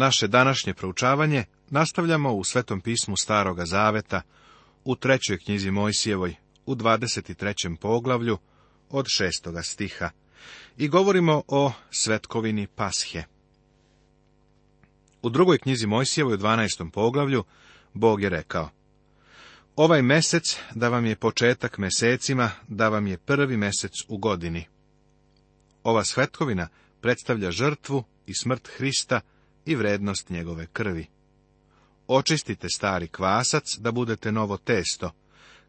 Naše današnje proučavanje nastavljamo u Svetom pismu Staroga Zaveta, u trećoj knjizi Mojsijevoj, u 23. poglavlju, od šestoga stiha, i govorimo o svetkovini Pashe. U drugoj knjizi Mojsijevoj, u 12. poglavlju, Bog je rekao, Ovaj mesec da vam je početak mesecima, da vam je prvi mesec u godini. Ova svetkovina predstavlja žrtvu i smrt Hrista, i vrednost njegove krvi. Očistite stari kvasac da budete novo testo,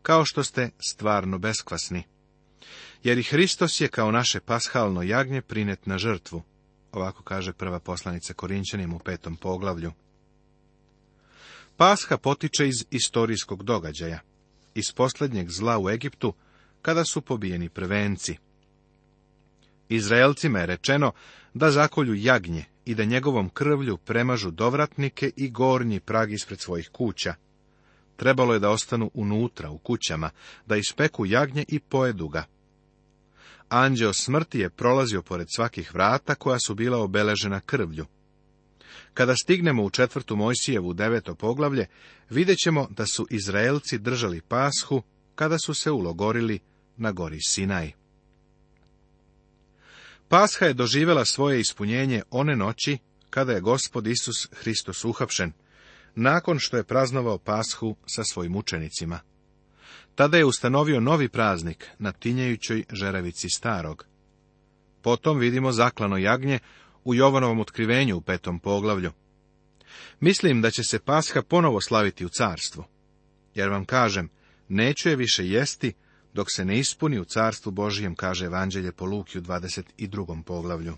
kao što ste stvarno beskvasni. Jer i Hristos je kao naše pashalno jagnje prinet na žrtvu, ovako kaže prva poslanica Korinčanim u petom poglavlju. Pasha potiče iz istorijskog događaja, iz posljednjeg zla u Egiptu, kada su pobijeni prvenci. Izraelcima je rečeno da zakolju jagnje i da njegovom krvlju premažu dovratnike i gornji prag ispred svojih kuća. Trebalo je da ostanu unutra, u kućama, da ispeku jagnje i pojedu ga. Anđeo smrti je prolazio pored svakih vrata koja su bila obeležena krvlju. Kada stignemo u četvrtu Mojsijevu deveto poglavlje, vidjet ćemo da su Izraelci držali pashu kada su se ulogorili na gori Sinaj. Pasha je doživjela svoje ispunjenje one noći kada je gospod Isus Hristos uhapšen, nakon što je praznovao Pashu sa svojim učenicima. Tada je ustanovio novi praznik na tinjajućoj žeravici starog. Potom vidimo zaklano jagnje u Jovanovom otkrivenju u petom poglavlju. Mislim da će se Pasha ponovo slaviti u carstvu. Jer vam kažem, neću je više jesti, dok se ne ispuni u carstvu Božijem, kaže Evanđelje po Luki 22. poglavlju.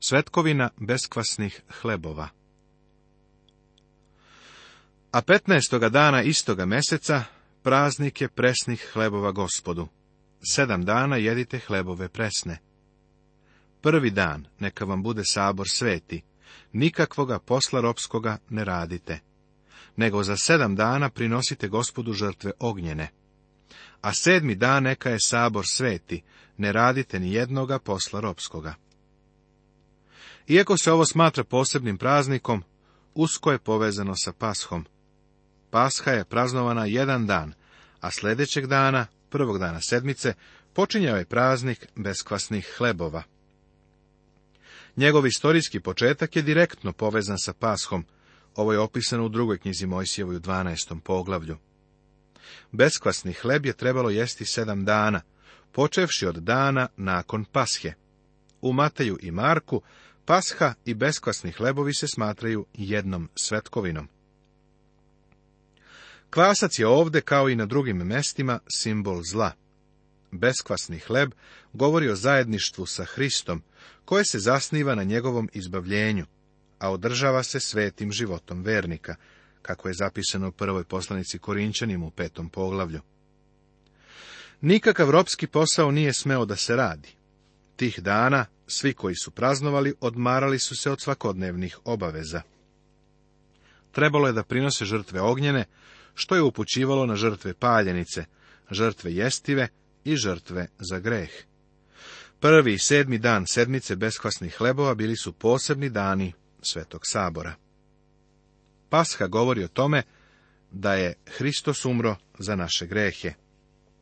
Svetkovina beskvasnih hlebova A 15. dana istoga meseca praznik je presnih hlebova gospodu. Sedam dana jedite hlebove presne. Prvi dan neka vam bude sabor sveti, nikakvoga posla ropskoga ne radite nego za sedam dana prinosite gospodu žrtve ognjene. A sedmi dan neka je sabor sveti, ne radite ni jednoga posla ropskoga. Iako se ovo smatra posebnim praznikom, usko je povezano sa Pashom. Pasha je praznovana jedan dan, a sljedećeg dana, prvog dana sedmice, počinjao je ovaj praznik beskvasnih hlebova. Njegov istorijski početak je direktno povezan sa Pashom, ovo je opisano u drugoj knjizi Mojsijevoj u 12. poglavlju. Beskvasni hleb je trebalo jesti sedam dana, počevši od dana nakon pashe. U Mateju i Marku pasha i beskvasni hlebovi se smatraju jednom svetkovinom. Kvasac je ovde, kao i na drugim mestima, simbol zla. Beskvasni hleb govori o zajedništvu sa Hristom, koje se zasniva na njegovom izbavljenju, a održava se svetim životom vernika, kako je zapisano u prvoj poslanici Korinčanim u petom poglavlju. Nikakav ropski posao nije smeo da se radi. Tih dana svi koji su praznovali odmarali su se od svakodnevnih obaveza. Trebalo je da prinose žrtve ognjene, što je upućivalo na žrtve paljenice, žrtve jestive i žrtve za greh. Prvi i sedmi dan sedmice beskvasnih hlebova bili su posebni dani Svetog sabora. Pasha govori o tome da je Hristos umro za naše grehe.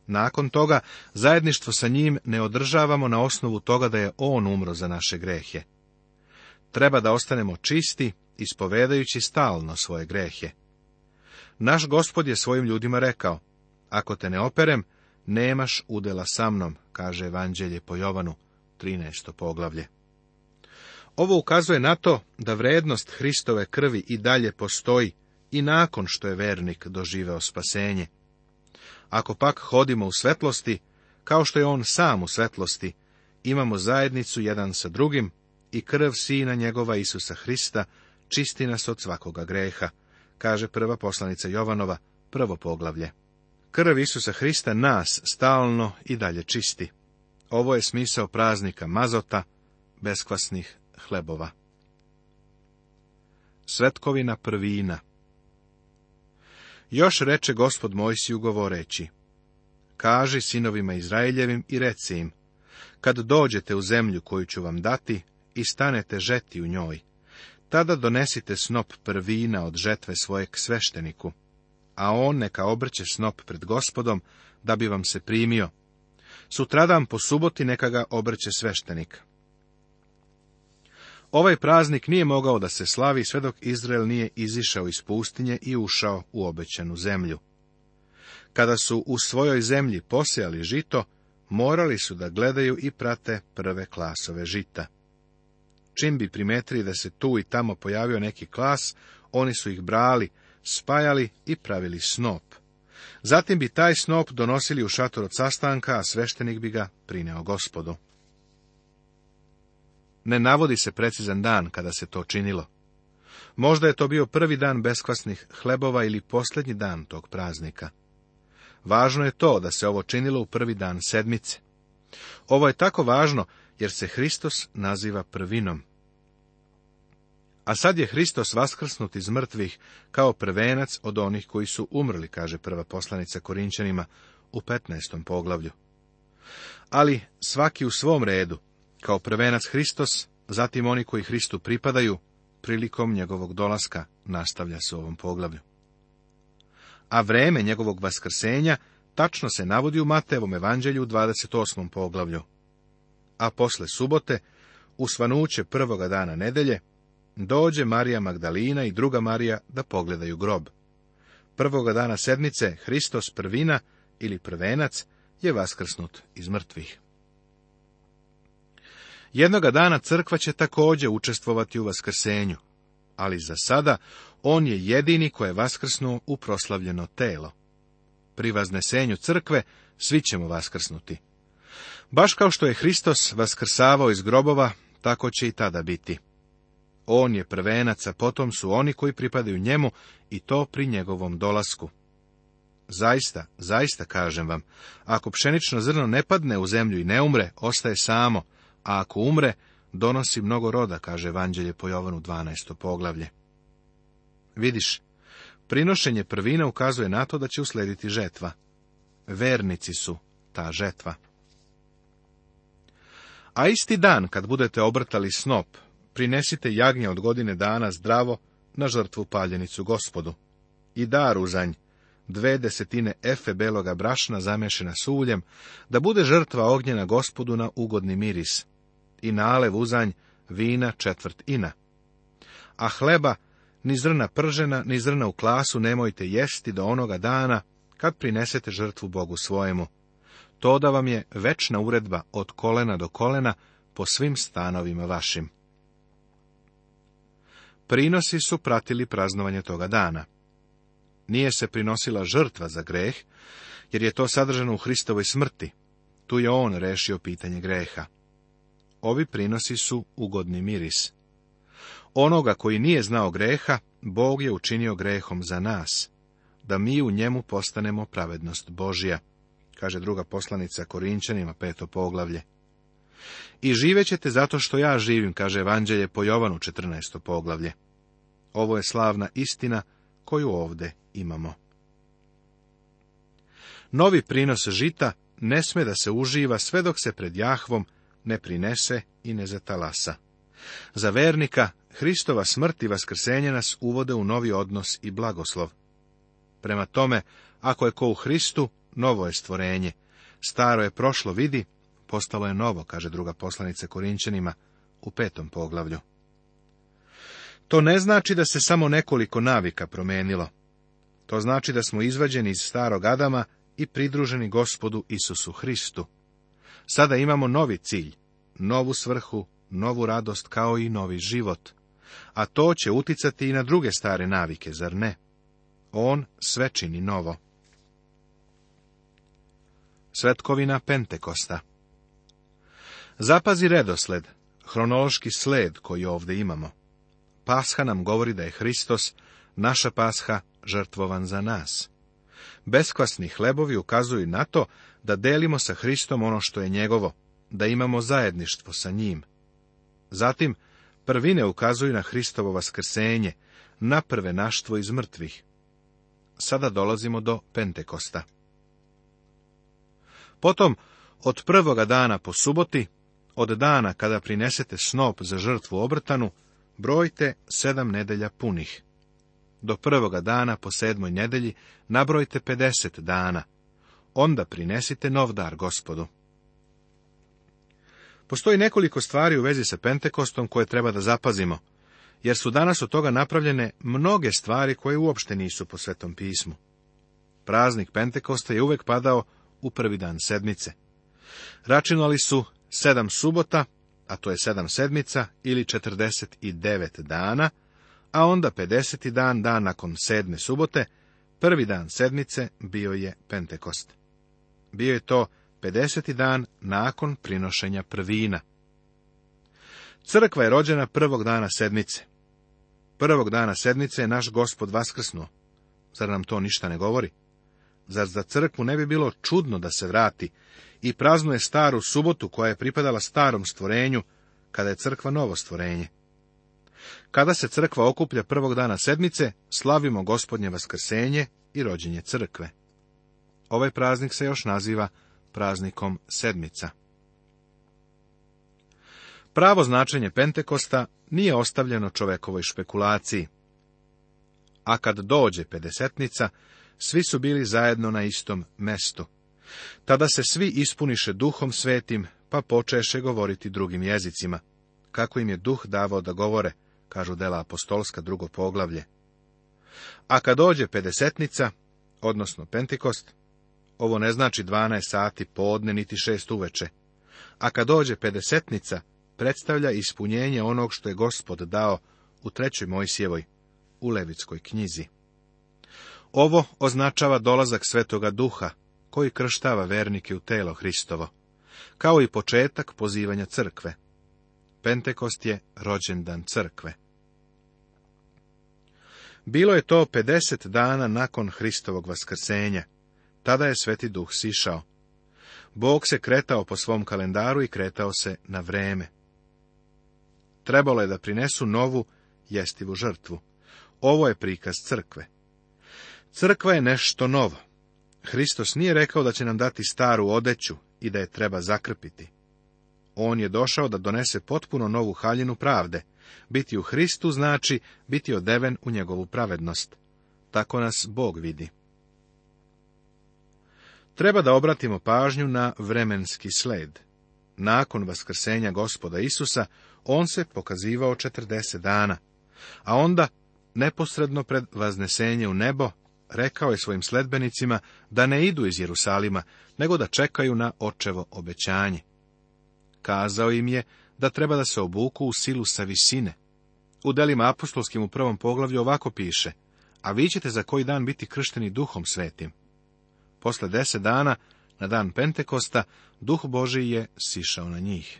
Nakon toga zajedništvo sa njim ne održavamo na osnovu toga da je on umro za naše grehe. Treba da ostanemo čisti, ispovedajući stalno svoje grehe. Naš gospod je svojim ljudima rekao, ako te ne operem, nemaš udela sa mnom, kaže Evanđelje po Jovanu, 13. poglavlje. Ovo ukazuje na to da vrednost Hristove krvi i dalje postoji i nakon što je vernik doživeo spasenje. Ako pak hodimo u svetlosti, kao što je on sam u svetlosti, imamo zajednicu jedan sa drugim i krv sina njegova Isusa Hrista čisti nas od svakoga greha, kaže prva poslanica Jovanova, prvo poglavlje. Krv Isusa Hrista nas stalno i dalje čisti. Ovo je smisao praznika mazota, beskvasnih hlebova. Svetkovina prvina Još reče gospod Mojsiju govoreći, kaži sinovima Izraeljevim i reci im, kad dođete u zemlju koju ću vam dati i stanete žeti u njoj, tada donesite snop prvina od žetve svojeg svešteniku, a on neka obrće snop pred gospodom, da bi vam se primio. Sutradan po suboti neka ga obrće sveštenik, Ovaj praznik nije mogao da se slavi sve dok Izrael nije izišao iz pustinje i ušao u obećanu zemlju. Kada su u svojoj zemlji posijali žito, morali su da gledaju i prate prve klasove žita. Čim bi primetili da se tu i tamo pojavio neki klas, oni su ih brali, spajali i pravili snop. Zatim bi taj snop donosili u šator od sastanka, a sveštenik bi ga prineo gospodu. Ne navodi se precizan dan kada se to činilo. Možda je to bio prvi dan beskvasnih hlebova ili posljednji dan tog praznika. Važno je to da se ovo činilo u prvi dan sedmice. Ovo je tako važno jer se Hristos naziva prvinom. A sad je Hristos vaskrsnut iz mrtvih kao prvenac od onih koji su umrli, kaže prva poslanica Korinčanima u 15. poglavlju. Ali svaki u svom redu, kao prvenac Hristos, zatim oni koji Hristu pripadaju, prilikom njegovog dolaska nastavlja se u ovom poglavlju. A vreme njegovog vaskrsenja tačno se navodi u Matevom evanđelju u 28. poglavlju. A posle subote, u svanuće prvoga dana nedelje, dođe Marija Magdalina i druga Marija da pogledaju grob. Prvoga dana sedmice Hristos prvina ili prvenac je vaskrsnut iz mrtvih. Jednoga dana crkva će također učestvovati u vaskrsenju, ali za sada on je jedini koje je vaskrsnuo u proslavljeno telo. Pri vaznesenju crkve svi ćemo vaskrsnuti. Baš kao što je Hristos vaskrsavao iz grobova, tako će i tada biti. On je prvenac, a potom su oni koji pripadaju njemu i to pri njegovom dolasku. Zaista, zaista kažem vam, ako pšenično zrno ne padne u zemlju i ne umre, ostaje samo, a ako umre, donosi mnogo roda, kaže Evanđelje po Jovanu 12. poglavlje. Vidiš, prinošenje prvina ukazuje na to da će uslediti žetva. Vernici su ta žetva. A isti dan, kad budete obrtali snop, prinesite jagnje od godine dana zdravo na žrtvu paljenicu gospodu. I dar uzanj, dve desetine efe beloga brašna zamješena s uljem, da bude žrtva ognjena gospodu na ugodni miris i nalev uzanj vina četvrt ina. A hleba, ni zrna pržena, ni zrna u klasu nemojte jesti do onoga dana kad prinesete žrtvu Bogu svojemu. To da vam je večna uredba od kolena do kolena po svim stanovima vašim. Prinosi su pratili praznovanje toga dana. Nije se prinosila žrtva za greh, jer je to sadržano u Hristovoj smrti. Tu je on rešio pitanje greha ovi prinosi su ugodni miris. Onoga koji nije znao greha, Bog je učinio grehom za nas, da mi u njemu postanemo pravednost Božja, kaže druga poslanica Korinčanima, peto poglavlje. I živećete zato što ja živim, kaže Evanđelje po Jovanu, 14. poglavlje. Ovo je slavna istina koju ovde imamo. Novi prinos žita ne sme da se uživa sve dok se pred Jahvom ne prinese i ne zatalasa. Za vernika, Hristova smrt i vaskrsenje nas uvode u novi odnos i blagoslov. Prema tome, ako je ko u Hristu, novo je stvorenje. Staro je prošlo, vidi, postalo je novo, kaže druga poslanica Korinčanima u petom poglavlju. To ne znači da se samo nekoliko navika promijenilo. To znači da smo izvađeni iz starog Adama i pridruženi gospodu Isusu Hristu. Sada imamo novi cilj, novu svrhu, novu radost kao i novi život. A to će uticati i na druge stare navike, zar ne? On sve čini novo. Svetkovina Pentekosta Zapazi redosled, hronološki sled koji ovdje imamo. Pasha nam govori da je Hristos, naša pasha, žrtvovan za nas. Beskvasni hlebovi ukazuju na to da delimo sa Hristom ono što je njegovo, da imamo zajedništvo sa njim. Zatim, prvine ukazuju na Hristovo vaskrsenje, na prve naštvo iz mrtvih. Sada dolazimo do Pentekosta. Potom, od prvoga dana po suboti, od dana kada prinesete snop za žrtvu obrtanu, brojte sedam nedelja punih. Do prvoga dana po sedmoj nedelji nabrojte pedeset dana, onda prinesite nov dar gospodu. Postoji nekoliko stvari u vezi sa Pentekostom koje treba da zapazimo, jer su danas od toga napravljene mnoge stvari koje uopšte nisu po svetom pismu. Praznik Pentekosta je uvek padao u prvi dan sedmice. Računali su sedam subota, a to je sedam sedmica ili devet dana, a onda 50. dan dan nakon sedme subote, prvi dan sedmice bio je Pentekost. Bio je to 50. dan nakon prinošenja prvina. Crkva je rođena prvog dana sedmice. Prvog dana sedmice je naš gospod vaskrsnuo. Zar nam to ništa ne govori? Zar za crkvu ne bi bilo čudno da se vrati i praznuje staru subotu koja je pripadala starom stvorenju, kada je crkva novo stvorenje? Kada se crkva okuplja prvog dana sedmice, slavimo gospodnje vaskrsenje i rođenje crkve. Ovaj praznik se još naziva praznikom sedmica. Pravo značenje Pentekosta nije ostavljeno čovekovoj špekulaciji. A kad dođe pedesetnica, svi su bili zajedno na istom mestu. Tada se svi ispuniše duhom svetim, pa počeše govoriti drugim jezicima. Kako im je duh davao da govore, kažu dela apostolska drugo poglavlje. A kad dođe pedesetnica, odnosno Pentikost, ovo ne znači 12 sati podne niti šest uveče. A kad dođe pedesetnica, predstavlja ispunjenje onog što je gospod dao u trećoj Mojsijevoj, u Levitskoj knjizi. Ovo označava dolazak Svetoga Duha, koji krštava vernike u telo Hristovo, kao i početak pozivanja crkve. Pentekost je rođendan crkve. Bilo je to 50 dana nakon Hristovog vaskrsenja, tada je sveti duh sišao. Bog se kretao po svom kalendaru i kretao se na vreme. Trebalo je da prinesu novu, jestivu žrtvu. Ovo je prikaz crkve. Crkva je nešto novo. Hristos nije rekao da će nam dati staru odeću i da je treba zakrpiti. On je došao da donese potpuno novu haljinu pravde. Biti u Hristu znači biti odeven u njegovu pravednost. Tako nas Bog vidi. Treba da obratimo pažnju na vremenski sled. Nakon vaskrsenja gospoda Isusa, on se pokazivao 40 dana, a onda, neposredno pred vaznesenje u nebo, rekao je svojim sledbenicima da ne idu iz Jerusalima, nego da čekaju na očevo obećanje. Kazao im je da treba da se obuku u silu sa visine. U delima apostolskim u prvom poglavlju ovako piše, a vi ćete za koji dan biti kršteni duhom svetim. Posle deset dana, na dan Pentekosta, duh Boži je sišao na njih.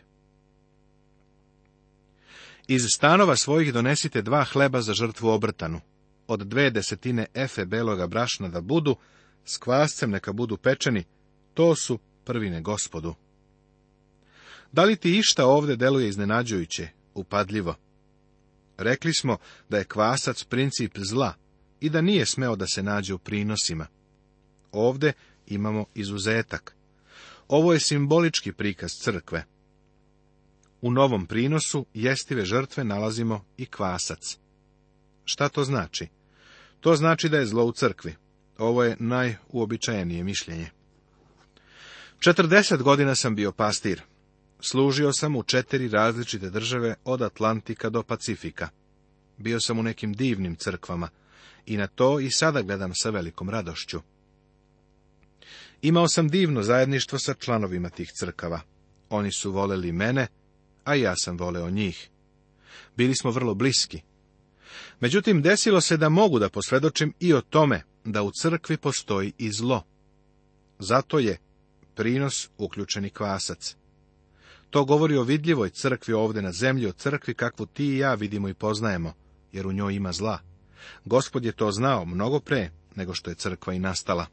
Iz stanova svojih donesite dva hleba za žrtvu obrtanu, od dve desetine efe beloga brašna da budu, s kvascem neka budu pečeni, to su prvine gospodu. Da li ti išta ovdje deluje iznenađujuće, upadljivo? Rekli smo da je kvasac princip zla i da nije smeo da se nađe u prinosima. Ovde imamo izuzetak. Ovo je simbolički prikaz crkve. U novom prinosu jestive žrtve nalazimo i kvasac. Šta to znači? To znači da je zlo u crkvi. Ovo je najuobičajenije mišljenje. Četrdeset godina sam bio pastir. Služio sam u četiri različite države od Atlantika do Pacifika. Bio sam u nekim divnim crkvama i na to i sada gledam sa velikom radošću. Imao sam divno zajedništvo sa članovima tih crkava. Oni su voleli mene, a ja sam voleo njih. Bili smo vrlo bliski. Međutim, desilo se da mogu da posvjedočim i o tome da u crkvi postoji i zlo. Zato je prinos uključeni kvasac. To govori o vidljivoj crkvi ovde na zemlji, o crkvi kakvu ti i ja vidimo i poznajemo, jer u njoj ima zla. Gospod je to znao mnogo pre nego što je crkva i nastala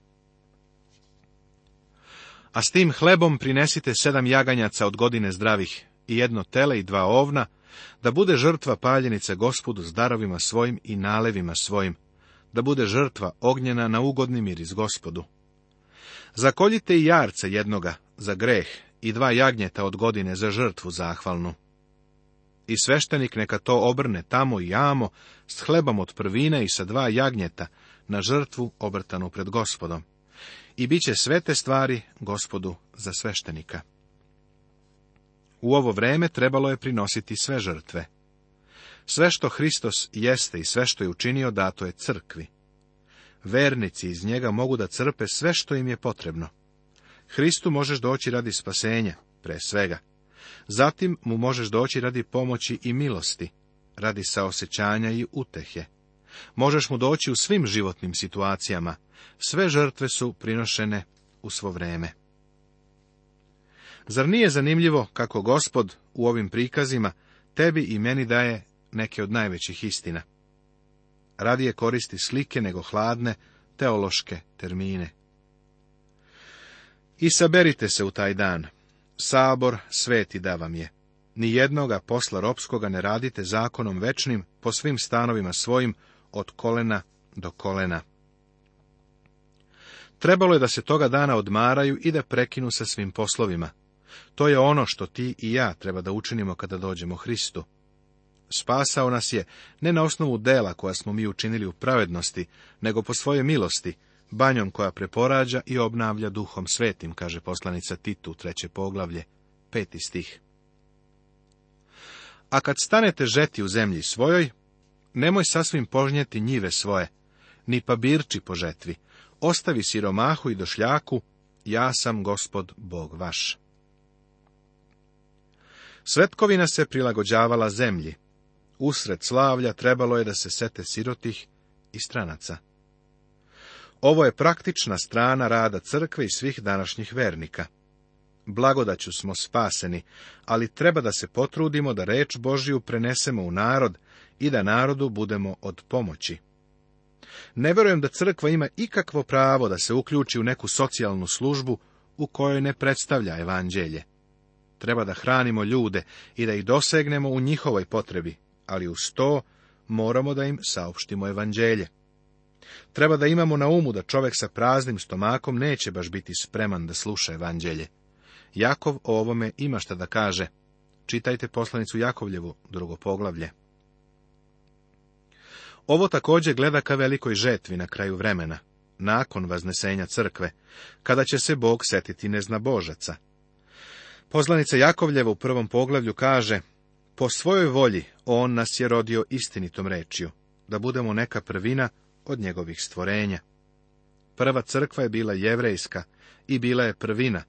a s tim hlebom prinesite sedam jaganjaca od godine zdravih i jedno tele i dva ovna, da bude žrtva paljenice gospodu s darovima svojim i nalevima svojim, da bude žrtva ognjena na ugodni miris gospodu. Zakoljite i jarce jednoga za greh i dva jagnjeta od godine za žrtvu zahvalnu. I sveštenik neka to obrne tamo i jamo s hlebom od prvine i sa dva jagnjeta na žrtvu obrtanu pred gospodom i bit će sve te stvari gospodu za sveštenika. U ovo vreme trebalo je prinositi sve žrtve. Sve što Hristos jeste i sve što je učinio dato je crkvi. Vernici iz njega mogu da crpe sve što im je potrebno. Hristu možeš doći radi spasenja, pre svega. Zatim mu možeš doći radi pomoći i milosti, radi saosećanja i utehe. Možeš mu doći u svim životnim situacijama. Sve žrtve su prinošene u svo vreme. Zar nije zanimljivo kako gospod u ovim prikazima tebi i meni daje neke od najvećih istina? Radije koristi slike nego hladne teološke termine. I saberite se u taj dan. Sabor sveti da vam je. Ni jednoga posla ropskoga ne radite zakonom večnim po svim stanovima svojim od kolena do kolena. Trebalo je da se toga dana odmaraju i da prekinu sa svim poslovima. To je ono što ti i ja treba da učinimo kada dođemo Hristu. Spasao nas je ne na osnovu dela koja smo mi učinili u pravednosti, nego po svojoj milosti, banjom koja preporađa i obnavlja duhom svetim, kaže poslanica Titu, treće poglavlje, peti stih. A kad stanete žeti u zemlji svojoj, Nemoj sasvim požnjeti njive svoje, ni pabirči po žetvi. Ostavi siromahu i došljaku, ja sam gospod Bog vaš. Svetkovina se prilagođavala zemlji. Usred slavlja trebalo je da se sete sirotih i stranaca. Ovo je praktična strana rada crkve i svih današnjih vernika. Blagodaću smo spaseni, ali treba da se potrudimo da reč Božiju prenesemo u narod i da narodu budemo od pomoći. Ne vjerujem da crkva ima ikakvo pravo da se uključi u neku socijalnu službu u kojoj ne predstavlja evanđelje. Treba da hranimo ljude i da ih dosegnemo u njihovoj potrebi, ali uz to moramo da im saopštimo evanđelje. Treba da imamo na umu da čovjek sa praznim stomakom neće baš biti spreman da sluša evanđelje. Jakov o ovome ima šta da kaže. Čitajte poslanicu Jakovljevu, drugo poglavlje. Ovo također gleda ka velikoj žetvi na kraju vremena, nakon vaznesenja crkve, kada će se Bog setiti Božaca. Poslanica Jakovljeva u prvom poglavlju kaže, po svojoj volji on nas je rodio istinitom rečju, da budemo neka prvina od njegovih stvorenja. Prva crkva je bila jevrejska i bila je prvina,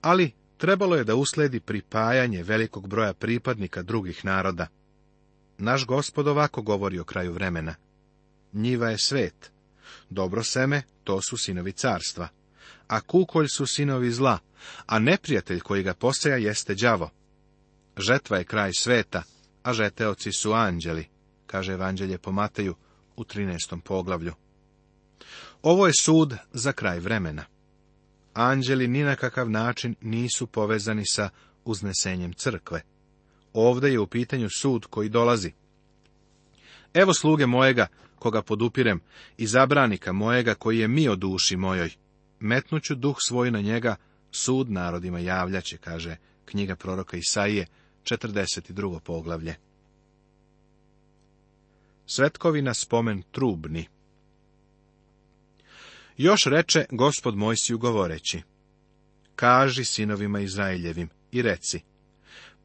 ali trebalo je da usledi pripajanje velikog broja pripadnika drugih naroda naš gospod ovako govori o kraju vremena. Njiva je svet. Dobro seme, to su sinovi carstva. A kukolj su sinovi zla, a neprijatelj koji ga poseja jeste đavo. Žetva je kraj sveta, a žeteoci su anđeli, kaže evanđelje po Mateju u 13. poglavlju. Ovo je sud za kraj vremena. Anđeli ni na kakav način nisu povezani sa uznesenjem crkve. Ovdje je u pitanju sud koji dolazi. Evo sluge mojega, koga podupirem, i zabranika mojega koji je mi o duši mojoj. Metnuću duh svoj na njega, sud narodima javljaće, kaže knjiga proroka Isaije, 42. poglavlje. Svetkovina spomen trubni Još reče gospod Mojsiju govoreći, kaži sinovima Izraeljevim i reci,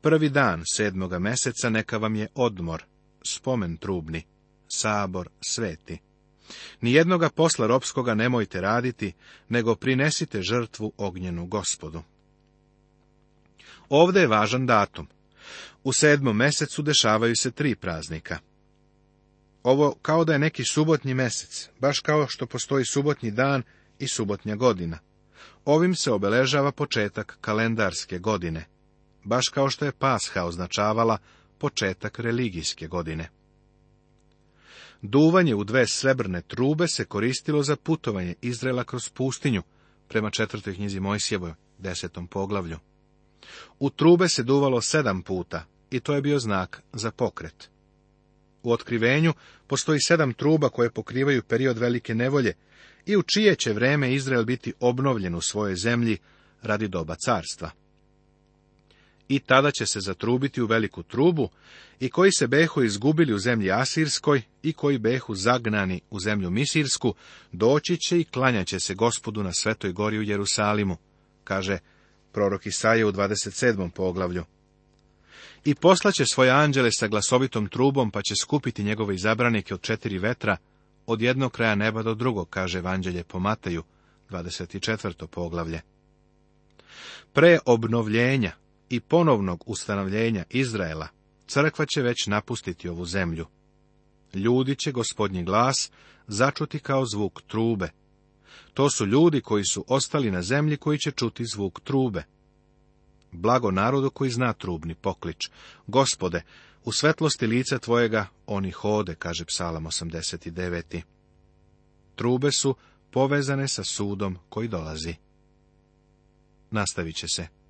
Prvi dan sedmoga meseca neka vam je odmor, spomen trubni, sabor sveti. Nijednoga posla ropskoga nemojte raditi, nego prinesite žrtvu ognjenu gospodu. Ovdje je važan datum. U sedmom mesecu dešavaju se tri praznika. Ovo kao da je neki subotni mesec, baš kao što postoji subotni dan i subotnja godina. Ovim se obeležava početak kalendarske godine baš kao što je Pasha označavala početak religijske godine. Duvanje u dve srebrne trube se koristilo za putovanje Izrela kroz pustinju, prema četvrtoj knjizi Mojsjevoj, desetom poglavlju. U trube se duvalo sedam puta i to je bio znak za pokret. U otkrivenju postoji sedam truba koje pokrivaju period velike nevolje i u čije će vreme Izrael biti obnovljen u svojoj zemlji radi doba carstva i tada će se zatrubiti u veliku trubu, i koji se behu izgubili u zemlji Asirskoj, i koji behu zagnani u zemlju Misirsku, doći će i klanjaće se gospodu na svetoj gori u Jerusalimu, kaže prorok Isaje u 27. poglavlju. I poslaće svoje anđele sa glasovitom trubom, pa će skupiti njegove izabranike od četiri vetra, od jednog kraja neba do drugog, kaže evanđelje po Mateju, 24. poglavlje. Pre obnovljenja, i ponovnog ustanovljenja Izraela, crkva će već napustiti ovu zemlju. Ljudi će gospodnji glas začuti kao zvuk trube. To su ljudi koji su ostali na zemlji koji će čuti zvuk trube. Blago narodu koji zna trubni poklič. Gospode, u svetlosti lica tvojega oni hode, kaže psalam 89. Trube su povezane sa sudom koji dolazi. Nastavit će se.